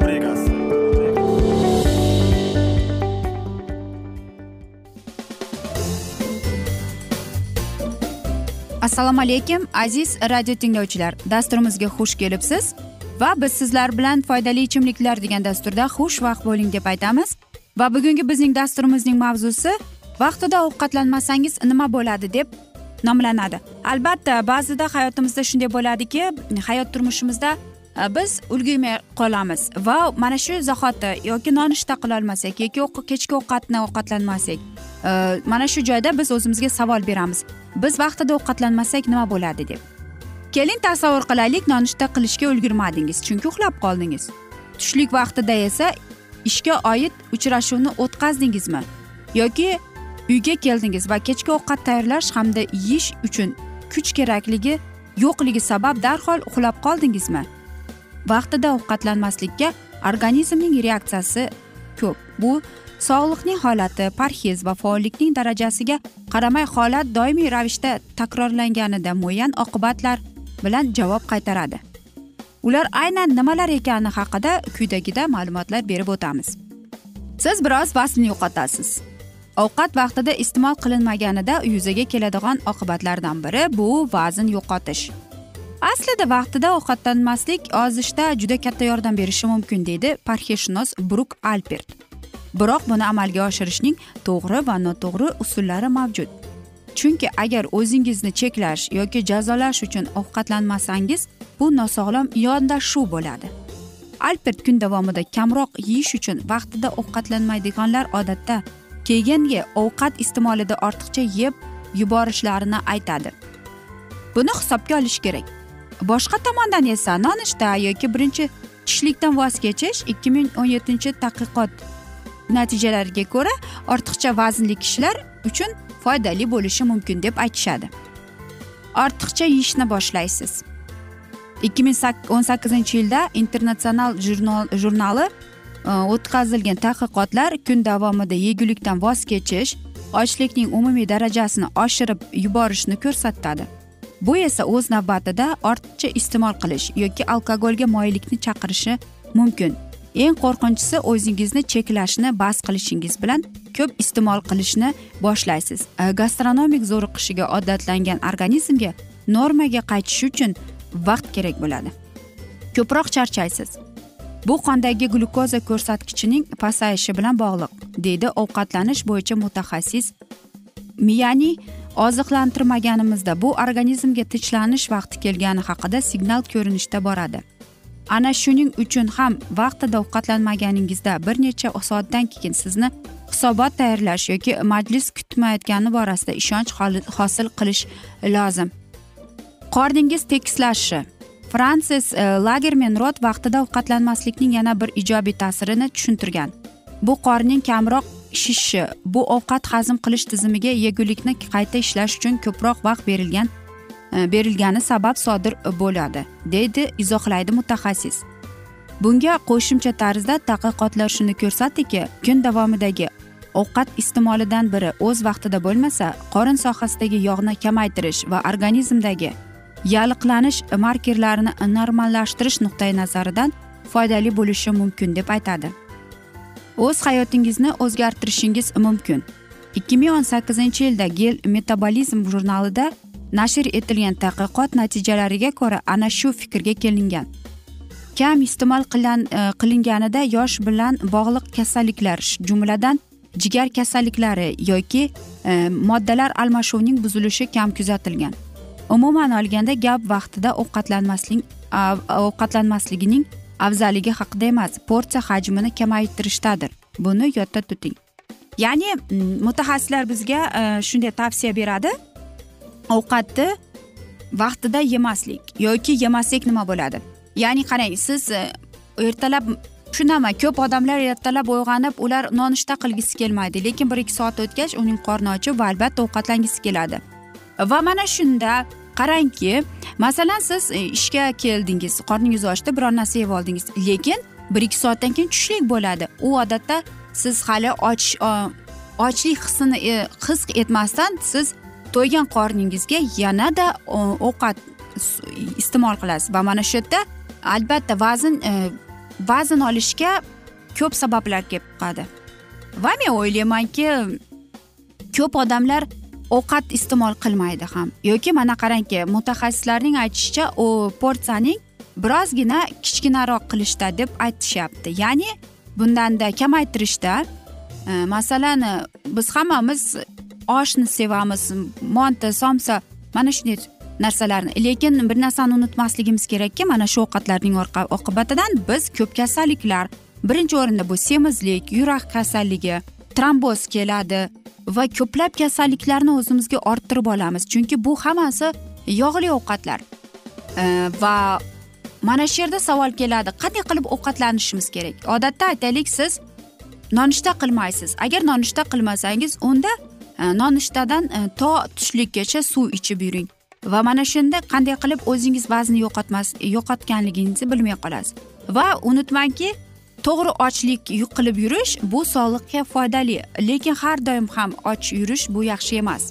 rubrikasi assalomu alaykum aziz radio tinglovchilar. Dasturimizga xush kelibsiz va biz sizlar bilan foydali ichimliklar degan dasturda xushvaqt bo'ling deb aytamiz. Va bugungi bizning dasturimizning mavzusi vaqtida ovqatlanmasangiz nima bo'ladi deb nomlanadi. Albatta ba'zida hayotimizda shunday bo'ladiki hayot turmushimizda Э, biz ulgurmay qolamiz va mana shu zahoti yoki nonushta qilolmasak yoki kechki ovqatni ovqatlanmasak e, mana shu joyda biz o'zimizga savol beramiz. Biz vaqtida ovqatlanmasak nima bo'ladi deb. Keling tasavvur qilaylik nonushta qilishga ulgurmadingiz chunki uxlab qoldingiz. Tushlik vaqtida esa ishga oid uchrashuvni o'tkazdingizmi yoki uyga keldingiz va kechki ovqat tayyorlash hamda yeyish uchun kuch kerakligi yo'qligi sabab darhol uxlab qoldingizmi? Vaqtida ovqatlanmaslikka organizmning reaksiyasi ko'p. Bu sog'liqning holati parhez va faollikning darajasiga qaramay holat doimiy ravishda takrorlanganida muayyan oqibatlar bilan javob qaytaradi. Ular aynan nimalar ekani haqida quyidagida ma'lumotlar berib o'tamiz. Siz biroz vaznni yo'qotasiz. Ovqat vaqtida iste'mol qilinmaganida yuzaga keladigan oqibatlardan biri bu vazn yo'qotish. Aslida vaqtida ovqatlanmaslik ozishda juda katta yordam berishi mumkin deydi parhezshunos bruk alpert. Biroq buni amalga oshirishning to'g'ri va noto'g'ri usullari mavjud. Chunki agar o'zingizni cheklash yoki jazolash uchun ovqatlanmasangiz bu nosog'lom yondashuv bo'ladi. Alpert kun davomida kamroq yeyish uchun vaqtida ovqatlanmaydiganlar odatda keyingi ovqat iste'molida ortiqcha yeb yuborishlarini aytadi. Buni hisobga olish kerak. Boshqa tomondan esa nonushta yoki birinchi tushlikdan voz kechish ikki ming o'n yettinchi tadqiqot natijalariga ko'ra ortiqcha vaznli kishilar uchun foydali bo'lishi mumkin deb aytishadi. Ortiqcha yeyishni boshlaysiz. ikki ming o'n sakkizinchi yilda internatsional jurnal- jurnali e, o'tkazilgan tadqiqotlar kun davomida yegulikdan voz kechish ochlikning umumiy darajasini oshirib yuborishni ko'rsatadi. Bu esa o'z navbatida ortiqcha iste'mol qilish yoki alkogolga moyillikni chaqirishi mumkin. Eng qo'rqinchisi o'zingizni cheklashni bas qilishingiz bilan ko'p iste'mol qilishni boshlaysiz. Gastronomik zo'riqishiga odatlangan organizmga normaga qaytish uchun vaqt kerak bo'ladi. Ko'proq charchaysiz. Bu qondagi glyukoza ko'rsatkichining pasayishi bilan bog'liq deydi ovqatlanish bo'yicha mutaxassis miyani oziqlantirmaganimizda bu organizmga tinchlanish vaqti kelgani haqida signal ko'rinishda boradi. Ana shuning uchun ham vaqtida ovqatlanmaganingizda bir necha soatdan keyin sizni hisobot tayyorlash yoki majlis kutmayotgani borasida ishonch hosil qilish lozim. Qorningiz tekislashi. Fransis e, lagermen rot vaqtida ovqatlanmaslikning yana bir ijobiy ta'sirini tushuntirgan. Bu qorning kamroq shishishi bu ovqat hazm qilish tizimiga yegulikni qayta ishlash uchun ko'proq vaqt berilgan e, berilgani sabab sodir bo'ladi deydi izohlaydi mutaxassis. Bunga qo'shimcha tarzda tadqiqotlar shuni ko'rsatdiki kun davomidagi ovqat iste'molidan biri o'z vaqtida bo'lmasa qorin sohasidagi yog'ni kamaytirish va organizmdagi yalliqlanish markerlarini normallashtirish nuqtai nazaridan foydali bo'lishi mumkin deb aytadi. O'z hayotingizni o'zgartirishingiz mumkin. ikki ming o'n sakkizinchi yilda gel metabolizm jurnalida nashr etilgan tadqiqot natijalariga ko'ra ana shu fikrga kelingan. Kam iste'mol e, qilinganida yosh bilan bog'liq kasalliklar jumladan jigar kasalliklari yoki e, moddalar almashuvining buzilishi kam kuzatilgan. Umuman olganda gap vaqtida ovqatlanmaslik ovqatlanmasligining afzalligi haqida emas porsiya hajmini kamaytirishdadir. Buni yodda tuting. Ya'ni mutaxassislar bizga e, shunday tavsiya beradi. Ovqatni vaqtida yemaslik yoki yemaslik nima bo'ladi? Ya'ni qarang siz e, ertalab tushunaman ko'p odamlar ertalab uyg'onib ular nonushta qilgisi kelmaydi lekin bir ikki soat o'tgach uning qorni ochib va albatta ovqatlangisi keladi. Va mana shunda qarangki masalan siz e, ishga keldingiz qorningiz ochdi biror narsa yeb oldingiz lekin bir ikki soatdan keyin tushlik bo'ladi. U odatda siz hali och ochlik hissini e, his etmasdan siz to'ygan qorningizga yanada ovqat iste'mol qilasiz. Va mana shu yerda albatta vazn e, vazn olishga ko'p sabablar kelib chiqadi. Va men o'ylaymanki ko'p odamlar ovqat iste'mol qilmaydi ham. Yoki mana qarangki mutaxassislarning aytishicha u porsiyaning birozgina kichkinaroq qilishda deb aytishyapti. Ya'ni bundanda kamaytirishda e, masalan biz hammamiz oshni sevamiz monta somsa mana shunday narsalarni. Lekin bir narsani unutmasligimiz kerakki mana shu ovqatlarning oqibatidan biz ko'p kasalliklar birinchi o'rinda bu semizlik yurak kasalligi tromboz keladi va ko'plab kasalliklarni o'zimizga orttirib olamiz. Chunki bu hammasi yog'li ovqatlar. Va mana shu yerda savol keladi qanday qilib ovqatlanishimiz kerak? Odatda aytaylik siz nonushta qilmaysiz. Agar nonushta qilmasangiz unda e, nonushtadan e, to tushlikkacha suv ichib yuring. Va mana shunda qanday qilib o'zingiz vaznni yo'qotmas yo'qotganligingizni bilmay qolasiz. Va unutmangki to'g'ri ochlik qilib yurish bu sog'liqqa foydali lekin har doim ham och yurish bu yaxshi emas.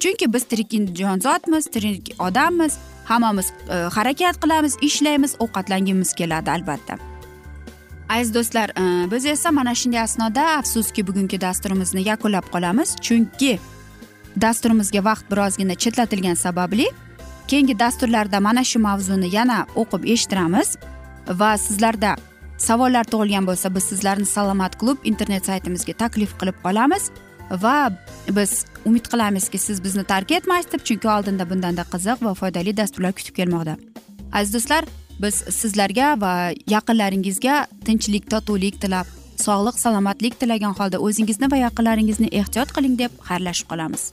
Chunki biz tirik jonzotmiz tirik odammiz hammamiz e, harakat qilamiz ishlaymiz ovqatlangimiz keladi albatta. Aziz do'stlar e, biz esa mana shunday asnoda afsuski bugungi dasturimizni yakunlab qolamiz. Chunki dasturimizga vaqt birozgina chetlatilgani sababli keyingi dasturlarda mana shu mavzuni yana o'qib eshittiramiz va sizlarda savollar tug'ilgan bo'lsa biz sizlarni salomat klub internet saytimizga taklif qilib qolamiz va biz umid qilamizki siz bizni tark etmaysiz deb chunki oldinda bundanda qiziq va foydali dasturlar kutib kelmoqda. Aziz do'stlar biz sizlarga va yaqinlaringizga tinchlik totuvlik tilab sog'lik salomatlik tilagan holda o'zingizni va yaqinlaringizni ehtiyot qiling deb xayrlashib qolamiz.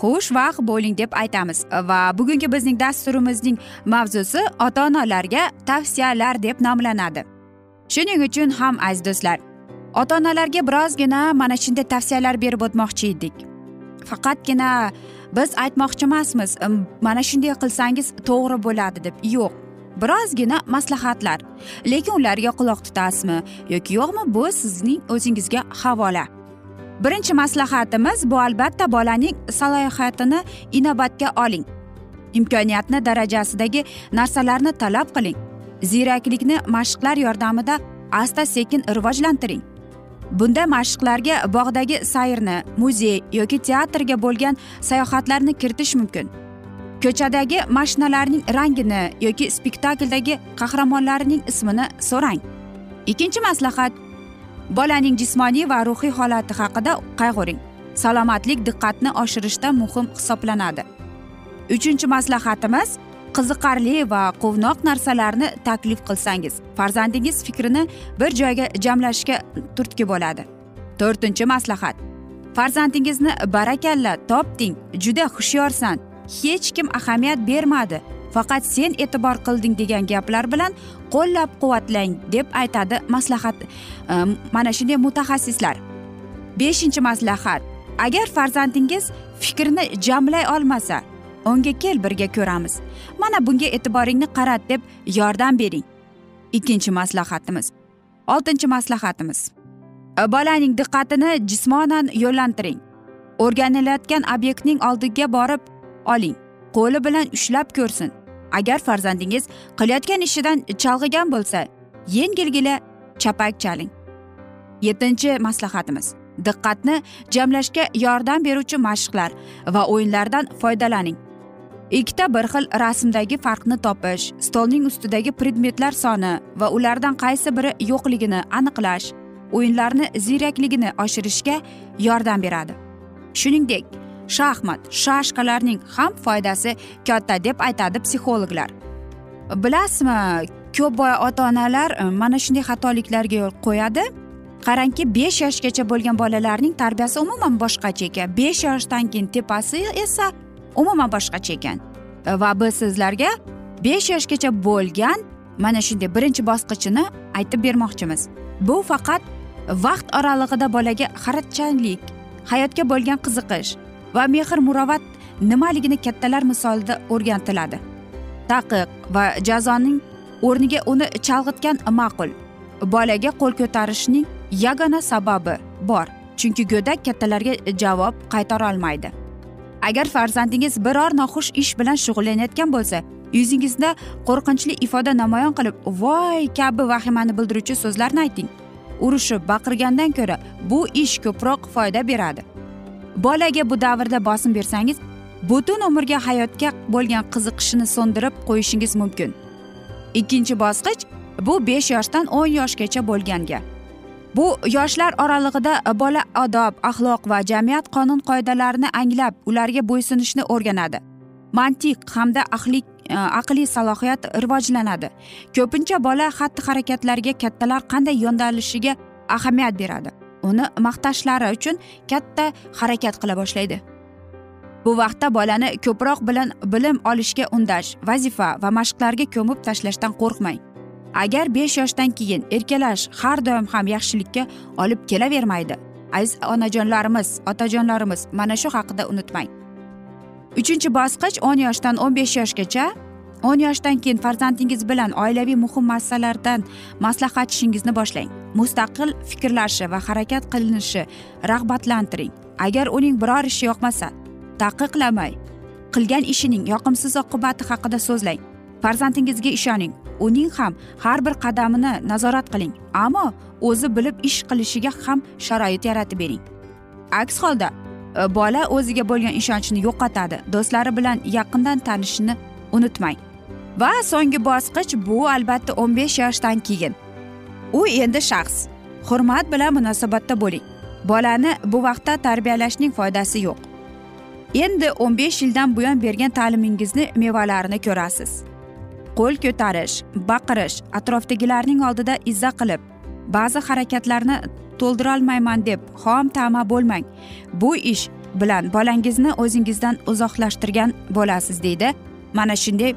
xushvaqt bo'ling deb aytamiz. Va bugungi bizning dasturimizning mavzusi ota onalarga tavsiyalar deb nomlanadi. Shuning uchun ham aziz do'stlar ota onalarga birozgina mana shunday tavsiyalar berib o'tmoqchi edik. Faqatgina biz aytmoqchi emasmiz mana shunday qilsangiz to'g'ri bo'ladi deb. Yo'q birozgina maslahatlar. Lekin ularga quloq tutasizmi yoki yo'qmi bu sizning o'zingizga havola. Birinchi maslahatimiz bu albatta bolaning salohiyatini inobatga oling. Imkoniyatni darajasidagi narsalarni talab qiling. Ziyraklikni mashqlar yordamida asta sekin rivojlantiring. Bunda mashqlarga bog'dagi sayrni muzey yoki teatrga bo'lgan sayohatlarni kiritish mumkin. Ko'chadagi mashinalarning rangini yoki spektakldagi qahramonlarning ismini so'rang. Ikkinchi maslahat bolaning jismoniy va ruhiy holati haqida qayg'uring salomatlik diqqatni oshirishda muhim hisoblanadi. Uchinchi maslahatimiz qiziqarli va quvnoq narsalarni taklif qilsangiz farzandingiz fikrini bir joyga jamlashga turtki bo'ladi. To'rtinchi maslahat farzandingizni barakalla topding juda hushyorsan hech kim ahamiyat bermadi. Faqat sen e'tibor qilding degan gaplar bilan qo'llab quvvatlang deb aytadi maslahat e, mana shunday mutaxassislar. Beshinchi maslahat agar farzandingiz fikrini jamlay olmasa unga kel birga ko'ramiz. Mana bunga e'tiboringni qarat deb yordam bering. Ikkinchi maslahatimiz oltinchi maslahatimiz e, bolaning diqqatini jismonan yo'llantiring. O'rganilayotgan obyektning oldiga borib oling qo'li bilan ushlab ko'rsin. Agar farzandingiz qilayotgan ishidan chalg'igan bo'lsa yengilgina chapak chaling. Yettinchi maslahatimiz. Diqqatni jamlashga yordam beruvchi mashqlar va o'yinlardan foydalaning. Ikkita bir xil rasmdagi farqni topish stolning ustidagi predmetlar soni va ulardan qaysi biri yo'qligini aniqlash o'yinlarni ziyrakligini oshirishga yordam beradi. Shuningdek shaxmat shashkalarning ham foydasi katta deb aytadi psixologlar. Bilasizmi ko'p ota onalar e, mana shunday xatoliklarga yo'l qo'yadi. Qarangki besh yoshgacha bo'lgan bolalarning tarbiyasi umuman boshqacha ekan. Besh yoshdan keyin tepasi esa umuman boshqacha ekan. E, va biz sizlarga besh yoshgacha bo'lgan mana shunday birinchi bosqichini aytib bermoqchimiz. Bu faqat vaqt oralig'ida bolaga xarakchanlik hayotga bo'lgan qiziqish va mehr muruvvat nimaligini kattalar misolida o'rgatiladi taqiq va jazoning o'rniga uni chalg'itgan ma'qul bolaga qo'l ko'tarishning yagona sababi bor chunki go'dak kattalarga javob qaytarolmaydi agar farzandingiz biror noxush ish bilan shug'ullanayotgan bo'lsa yuzingizda qo'rqinchli ifoda namoyon qilib voy kabi vahimani bildiruvchi so'zlarni ayting. Urushib baqirgandan ko'ra bu ish ko'proq foyda beradi. Bolaga bu davrda bosim bersangiz butun umrga hayotga bo'lgan qiziqishini so'ndirib qo'yishingiz mumkin. Ikkinchi bosqich bu besh yoshdan o'n yoshgacha bo'lganga. Bu yoshlar oralig'ida bola odob axloq va jamiyat qonun qoidalarini anglab ularga bo'ysunishni o'rganadi. Mantiq hamda ahlik e, aqliy salohiyat rivojlanadi. Ko'pincha bola xatti harakatlarga kattalar qanday yondalishiga ahamiyat beradi? Uni maqtashlari uchun katta harakat qila boshlaydi. Bu vaqtda bolani ko'proq bilan bilim olishga undash vazifa va mashqlarga ko'mib tashlashdan qo'rqmang. Agar besh yoshdan keyin erkalash har doim ham yaxshilikka olib kelavermaydi. Aziz onajonlarimiz otajonlarimiz mana shu haqida unutmang. Uchinchi bosqich o'n yoshdan o'n besh yoshgacha o'n yoshdan keyin farzandingiz bilan oilaviy muhim masalalardan maslahatlashishingizni boshlang. Mustaqil fikrlashi va harakat qilinishi rag'batlantiring. Agar uning biror ishi yoqmasa taqiqlamay qilgan ishining yoqimsiz oqibati haqida so'zlang. Farzandingizga ishoning. Uning ham har bir qadamini nazorat qiling ammo o'zi bilib ish qilishiga ham sharoit yaratib bering. Aks holda e, bola o'ziga bo'lgan ishonchni yo'qotadi do'stlari bilan yaqindan tanishishni unutmang. Va so'nggi bosqich bu albatta o'n besh yoshdan keyin. U endi shaxs. Hurmat bilan munosabatda bo'ling. Bolani bu vaqtda tarbiyalashning foydasi yo'q. Endi o'n besh yildan buyon bergan ta'limingizni mevalarini ko'rasiz. Qo'l ko'tarish baqirish atrofdagilarning oldida izza qilib ba'zi harakatlarni to'ldirolmayman deb xom tama bo'lmang. Bu ish bilan bolangizni o'zingizdan uzoqlashtirgan bo'lasiz deydi. Mana shunday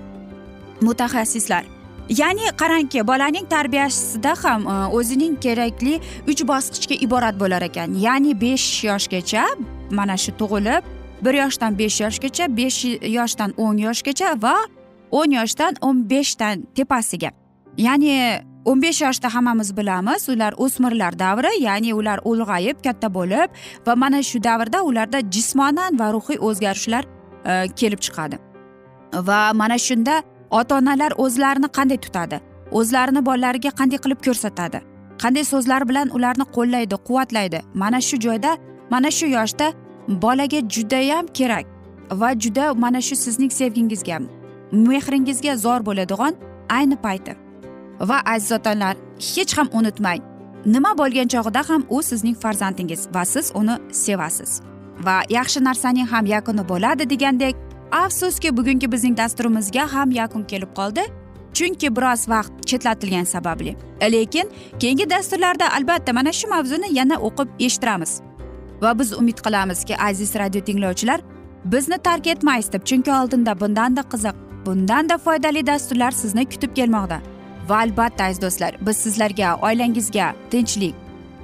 mutaxassislar. Ya'ni qarangki bolaning tarbiyasida ham e, o'zining kerakli uch bosqichga iborat bo'lar ekan. Ya'ni besh yoshgacha mana shu tug'ilib bir yoshdan besh yoshgacha besh yoshdan o'n yoshgacha va o'n yoshdan o'n beshdan tepasiga. Ya'ni o'n besh yoshda hammamiz bilamiz ular o'smirlar davri ya'ni ular ulg'ayib katta bo'lib va mana shu davrda ularda jismonan va ruhiy o'zgarishlar e, kelib chiqadi. Va mana shunda ota onalar o'zlarini qanday tutadi? O'zlarini bolalariga qanday qilib ko'rsatadi? Qanday so'zlar bilan ularni qo'llaydi quvvatlaydi? Mana shu joyda mana shu yoshda bolaga judayam kerak va juda mana shu sizning sevgingizga mehringizga zor bo'ladigan ayni payti. Va aziz otalar hech ham unutmang nima bo'lgan chog'ida ham u sizning farzandingiz va siz uni sevasiz. Va yaxshi narsaning ham yakuni bo'ladi degandek afsuski bugungi bizning dasturimizga ham yakun kelib qoldi chunki biroz vaqt chetlatilgani sababli. Lekin keyingi dasturlarda albatta mana shu mavzuni yana o'qib eshittiramiz. Va biz umid qilamizki aziz radio tinglovchilar bizni tark etmaysiz deb chunki oldinda bundanda qiziq bundanda foydali dasturlar sizni kutib kelmoqda. Va albatta aziz do'stlar biz sizlarga oilangizga tinchlik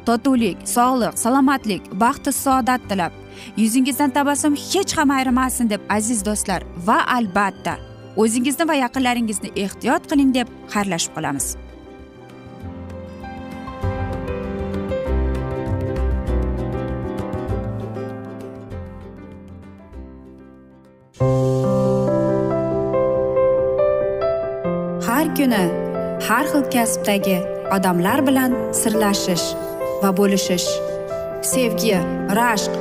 totuvlik sog'lik salomatlik baxtu saodat tilab yuzingizdan tabassum hech ham ayrimasin deb aziz do'stlar va albatta o'zingizni va yaqinlaringizni ehtiyot qiling deb xayrlashib qolamiz. Har kuni har xil kasbdagi odamlar bilan sirlashish va bo'lishish sevgi rashq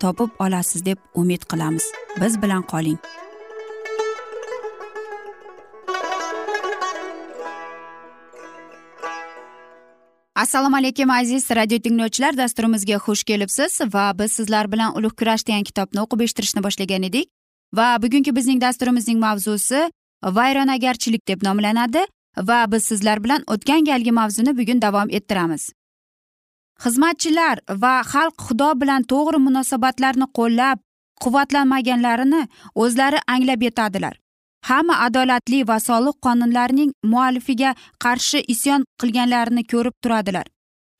topib olasiz deb umid qilamiz. Biz bilan qoling. Assalomu alaykum aziz radio tinglovchilar. Dasturimizga xush kelibsiz va biz sizlar bilan ulug' kurash degan kitobni o'qib eshittirishni boshlagan edik. Va bugungi bizning dasturimizning mavzusi vayronagarchilik deb nomlanadi va biz sizlar bilan o'tgan galgi mavzuni bugun davom ettiramiz. Xizmatchilar va xalq xudo bilan to'g'ri munosabatlarni qo'llab quvvatlanmaganlarini o'zlari anglab yetadilar. Hamma adolatli va soliq qonunlarining muallifiga qarshi isyon qilganlarini ko'rib turadilar.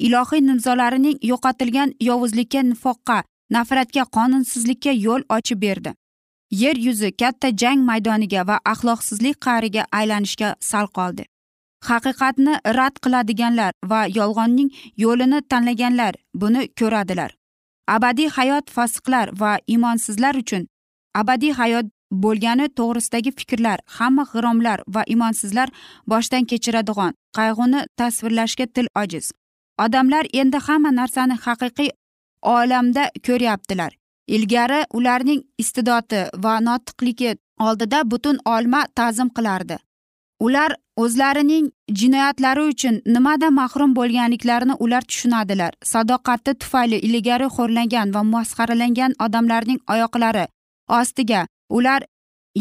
Ilohiy nimzolarining yo'qotilgan yovuzlikka nifoqqa nafratga qonunsizlikka yo'l ochib berdi. Yer yuzi katta jang maydoniga va axloqsizlik qa'riga aylanishga sal qoldi. Haqiqatni rad qiladiganlar va yolg'onning yo'lini tanlaganlar buni ko'radilar. Abadiy hayot fasiqlar va imonsizlar uchun abadiy hayot bo'lgani to'g'risidagi fikrlar hamma g'iromlar va imonsizlar boshdan kechiradigan qayg'uni tasvirlashga til ojiz. Odamlar endi hamma narsani haqiqiy olamda ko'ryaptilar. Ilgari ularning istidodi va notiqligi oldida butun olma ta'zim qilardi. Ular o'zlarining jinoyatlari uchun nimadan mahrum bo'lganliklarini ular tushunadilar. Sadoqati tufayli ilgari xo'rlangan va masxaralangan odamlarning oyoqlari ostiga ular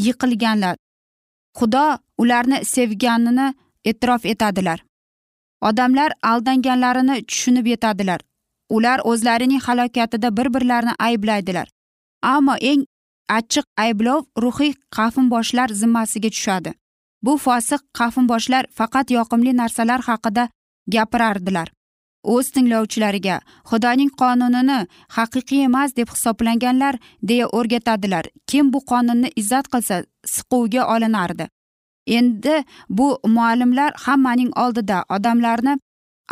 yiqilganlar. Xudo ularni sevganini e'tirof etadilar. Odamlar aldanganlarini tushunib yetadilar. Ular o'zlarining halokatida bir birlarini ayblaydilar. Ammo eng achchiq ayblov ruhiy qafnboshlar zimmasiga tushadi. Bu fosiq qafnboshlar faqat yoqimli narsalar haqida gapirardilar. O'z tinglovchilariga xudoning qonunini haqiqiy emas deb hisoblanganlar deya o'rgatadilar. Kim bu qonunni izzat qilsa siquvga olinardi. Endi bu muallimlar hammaning oldida odamlarni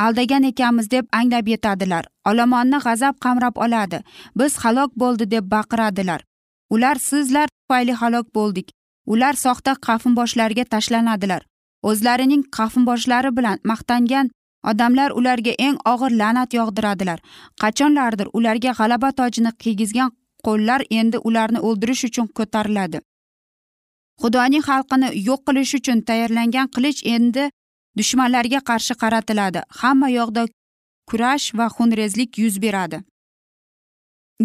aldagan ekanmiz deb anglab yetadilar. Olomonni g'azab qamrab oladi. Biz halok bo'ldi deb baqiradilar. Ular sizlar tufayli halok bo'ldik. Ular soxta qafnboshlarga tashlanadilar. O'zlarining qafnboshlari bilan maqtangan odamlar ularga eng og'ir la'nat yog'diradilar. Qachonlardir ularga g'alaba tojini kiygizgan qo'llar endi ularni o'ldirish uchun ko'tariladi. Xudoning xalqini yo'q qilish uchun tayyorlangan qilich endi dushmanlarga qarshi qaratiladi. Hamma yoqda kurash va xunrezlik yuz beradi.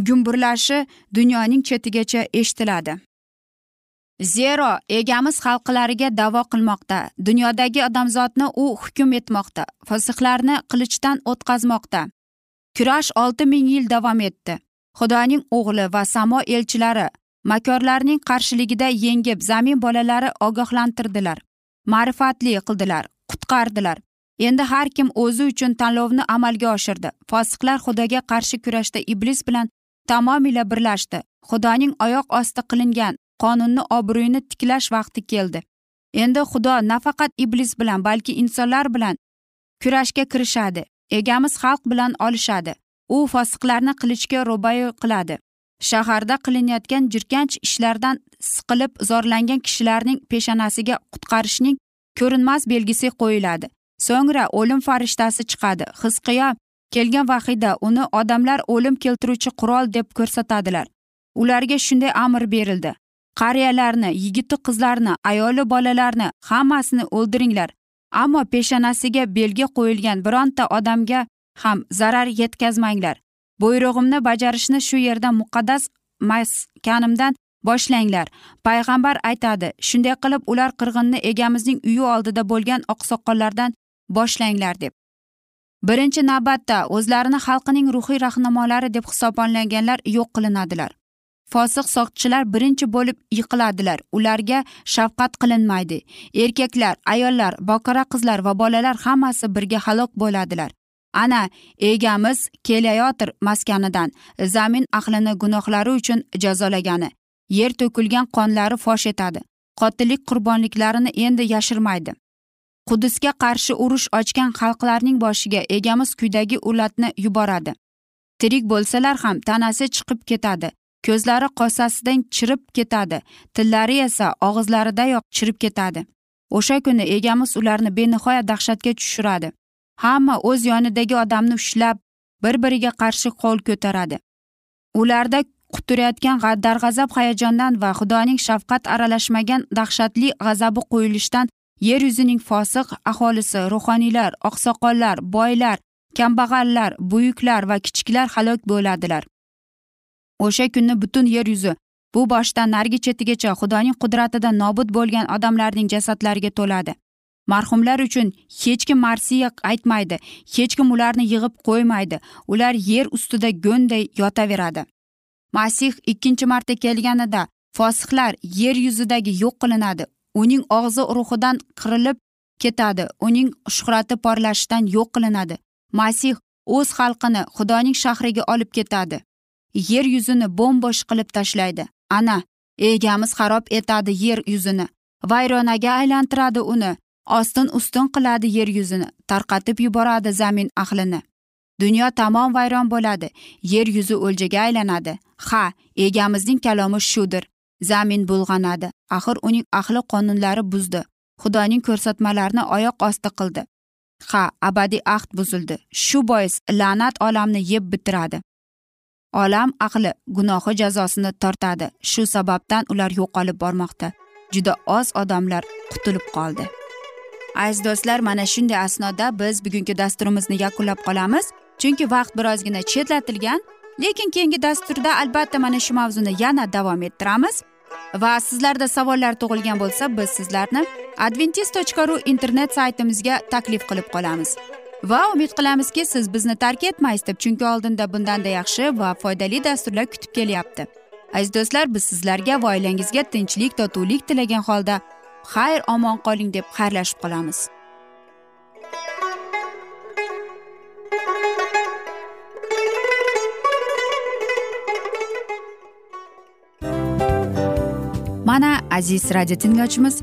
Gumburlashi dunyoning chetigacha eshitiladi. Zero egamiz xalqlariga davo qilmoqda. Dunyodagi odamzodni u hukm etmoqda. Fosihlarni qilichdan o'tkazmoqda. Kurash olti ming yil davom etdi. Xudoning o'g'li va samo elchilari makorlarning qarshiligida yengib zamin bolalari ogohlantirdilar ma'rifatli qildilar qutqardilar. Endi har kim o'zi uchun tanlovni amalga oshirdi. Fosiqlar xudoga qarshi kurashda iblis bilan tamomila birlashdi. Xudoning oyoq osti qilingan qonunni obro'yini tiklash vaqti keldi. Endi xudo nafaqat iblis bilan balki insonlar bilan kurashga kirishadi. Egamiz xalq bilan olishadi. U fosiqlarni qilichga ro'bayo qiladi. Shaharda qilinayotgan jirkanch ishlardan siqilib zorlangan kishilarning peshonasiga qutqarishning ko'rinmas belgisi qo'yiladi. So'ngra o'lim farishtasi chiqadi. Hizqiyo kelgan vahiyda uni odamlar o'lim keltiruvchi qurol deb ko'rsatadilar. Ularga shunday amr berildi. Qariyalarni yigiti qizlarni ayoli bolalarni hammasini o'ldiringlar. Ammo peshonasiga belgi qo'yilgan bironta odamga ham zarar yetkazmanglar. Buyrug'imni bajarishni shu yerda muqaddas maskanimdan boshlanglar payg'ambar aytadi. Shunday qilib ular qirg'inni egamizning uyi oldida bo'lgan oqsoqollardan boshlanglar deb. Birinchi navbatda o'zlarini xalqining ruhiy rahnamolari deb hisoblanganlar yo'q qilinadilar. Fosiq soqchilar birinchi bo'lib yiqiladilar. Ularga shafqat qilinmaydi. Erkaklar ayollar bokira qizlar va bolalar hammasi birga halok bo'ladilar. Ana egamiz kelayotir maskanidan. Zamin ahlini gunohlari uchun jazolagani. Yer to'kilgan qonlari fosh etadi. Qotillik qurbonliklarini endi yashirmaydi. Qudusga qarshi urush ochgan xalqlarning boshiga egamiz kuydagi ulatni yuboradi. Tirik bo'lsalar ham tanasi chiqib ketadi. Ko'zlari qosasidan chirib ketadi. Tillari esa og'izlaridayoq chirib ketadi. O'sha kuni egamiz ularni benihoya dahshatga tushiradi. Hamma o'z yonidagi odamni ushlab bir biriga qarshi qo'l ko'taradi. Ularda quturayotgan darg'azab hayajondan va xudoning shafqat aralashmagan dahshatli g'azabi qo'yilishdan yer yuzining fosiq aholisi ruhoniylar oqsoqollar boylar kambag'allar buyuklar va kichiklar halok bo'ladilar. O'sha kuni butun yer yuzi bu boshdan narigi chetigacha xudoning qudratidan nobud bo'lgan odamlarning jasadlariga to'ladi. Marhumlar uchun hech kim marsiya aytmaydi hech kim ularni yig'ib qo'ymaydi ular yer ustida go'nday yotaveradi. Masih ikkinchi marta kelganida fosihlar yer yuzidagi yo'q qilinadi uning og'zi ruhidan qirilib ketadi uning shuhrati porlashidan yo'q qilinadi. Masih o'z xalqini xudoning shahriga olib ketadi. Yer yuzini bo'mbo'sh qilib tashlaydi. Ana egamiz xarob etadi yer yuzini. Vayronaga aylantiradi uni. Ostin ustun qiladi yer yuzini. Tarqatib yuboradi zamin ahlini. Dunyo tamom vayron bo'ladi. Yer yuzi o'ljaga aylanadi. Ha egamizning kalomi shudir. Zamin bulg'anadi. Axir uning ahli qonunlari buzdi. Xudoning ko'rsatmalarini oyoq osti qildi. Ha abadiy ahd buzildi. Shu bois la'nat olamni yeb bitiradi. Olam ahli gunohi jazosini tortadi. Shu sababdan ular yo'qolib bormoqda. Juda oz odamlar qutulib qoldi. Aziz do'stlar mana shunday asnoda biz bugungi dasturimizni yakunlab qolamiz. Chunki vaqt birozgina chetlatilgan lekin keyingi dasturda albatta mana shu mavzuni yana davom ettiramiz. Va sizlarda savollar tug'ilgan bo'lsa biz sizlarni adventis tochka ru internet saytimizga taklif qilib qolamiz. Va umid qilamizki siz bizni tark etmaysiz deb chunki oldinda bundanda yaxshi va foydali dasturlar kutib kelyapti. Aziz do'stlar biz sizlarga va oilangizga tinchlik totuvlik tilagan holda xayr omon qoling deb xayrlashib qolamiz. Mana aziz radio tinglovchimiz